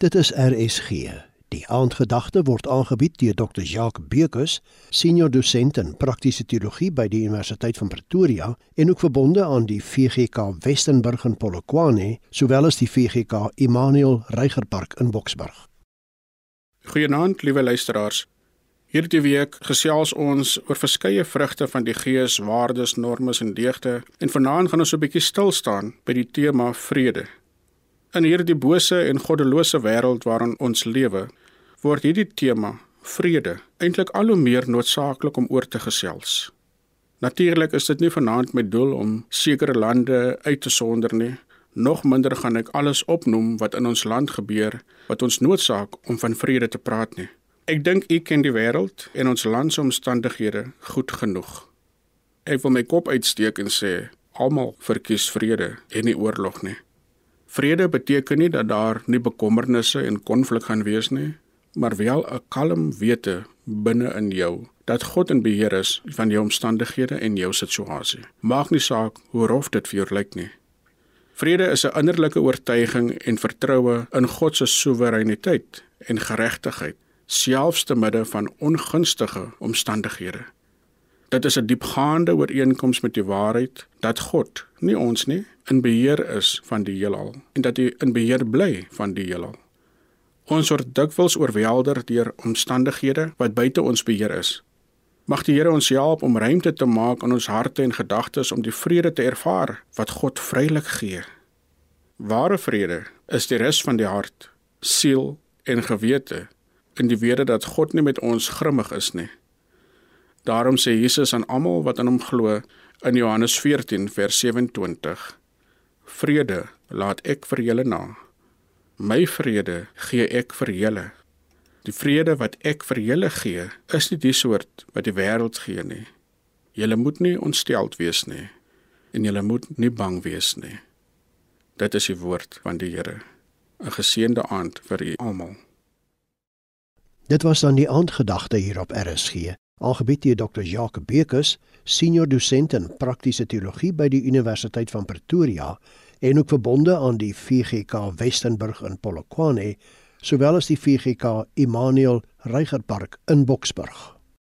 Dit is RSG. Die aandgedagte word aangebied deur Dr. Jacques Bekus, senior dosent in praktiese teologie by die Universiteit van Pretoria en ook verbonde aan die VGK Westenburg in Polokwane, sowel as die VGK Immanuel Reigerpark in Boksburg. Goeienaand, liewe luisteraars. Hierdie week gesels ons oor verskeie vrugte van die Gees, waardes, normes en deugde en vanaand gaan ons 'n bietjie stil staan by die tema vrede. In hierdie bose en goddelose wêreld waarin ons lewe, word hierdie tema vrede eintlik al hoe meer noodsaaklik om oor te gesels. Natuurlik is dit nie vanaand met doel om sekere lande uit te sonder nie. Nog minder gaan ek alles opnoem wat in ons land gebeur wat ons noodsaak om van vrede te praat nie. Ek dink u ken die wêreld en ons land se omstandighede goed genoeg. Ek wil my kop uitsteek en sê almal verkies vrede en nie oorlog nie. Vrede beteken nie dat daar nie bekommernisse en konflik gaan wees nie, maar wel 'n kalm wete binne in jou dat God in beheer is van jou omstandighede en jou situasie. Maak nie saak hoe rof dit vir jou lyk nie. Vrede is 'n innerlike oortuiging en vertroue in God se soewereiniteit en geregtigheid, selfs te midde van ongunstige omstandighede. Dit is 'n diepgaande ooreenkoms met die waarheid dat God, nie ons nie, in beheer is van die heelal en dat hy in beheer bly van die heelal. Ons word dikwels oorweldig deur omstandighede wat buite ons beheer is. Mag die Here ons help om ruimte te maak in ons harte en gedagtes om die vrede te ervaar wat God vrylik gee. Ware vrede is die rus van die hart, siel en gewete in die wete dat God nie met ons grimmig is nie Daarom sê Jesus aan almal wat aan hom glo in Johannes 14 vers 27: Vrede laat ek vir julle na. My vrede gee ek vir julle. Die vrede wat ek vir julle gee, is nie die soort wat die wêreld gee nie. Julle moet nie ontsteld wees nie en julle moet nie bang wees nie. Dit is die woord van die Here. 'n Geseënde aand vir u almal. Dit was dan die aandgedagte hier op RSG aangebied deur Dr. Jacques Bekus, senior dosent in praktiese teologie by die Universiteit van Pretoria en ook verbonde aan die VGK Westenburg in Polokwane, sowel as die VGK Immanuel Reigerpark in Boksburg.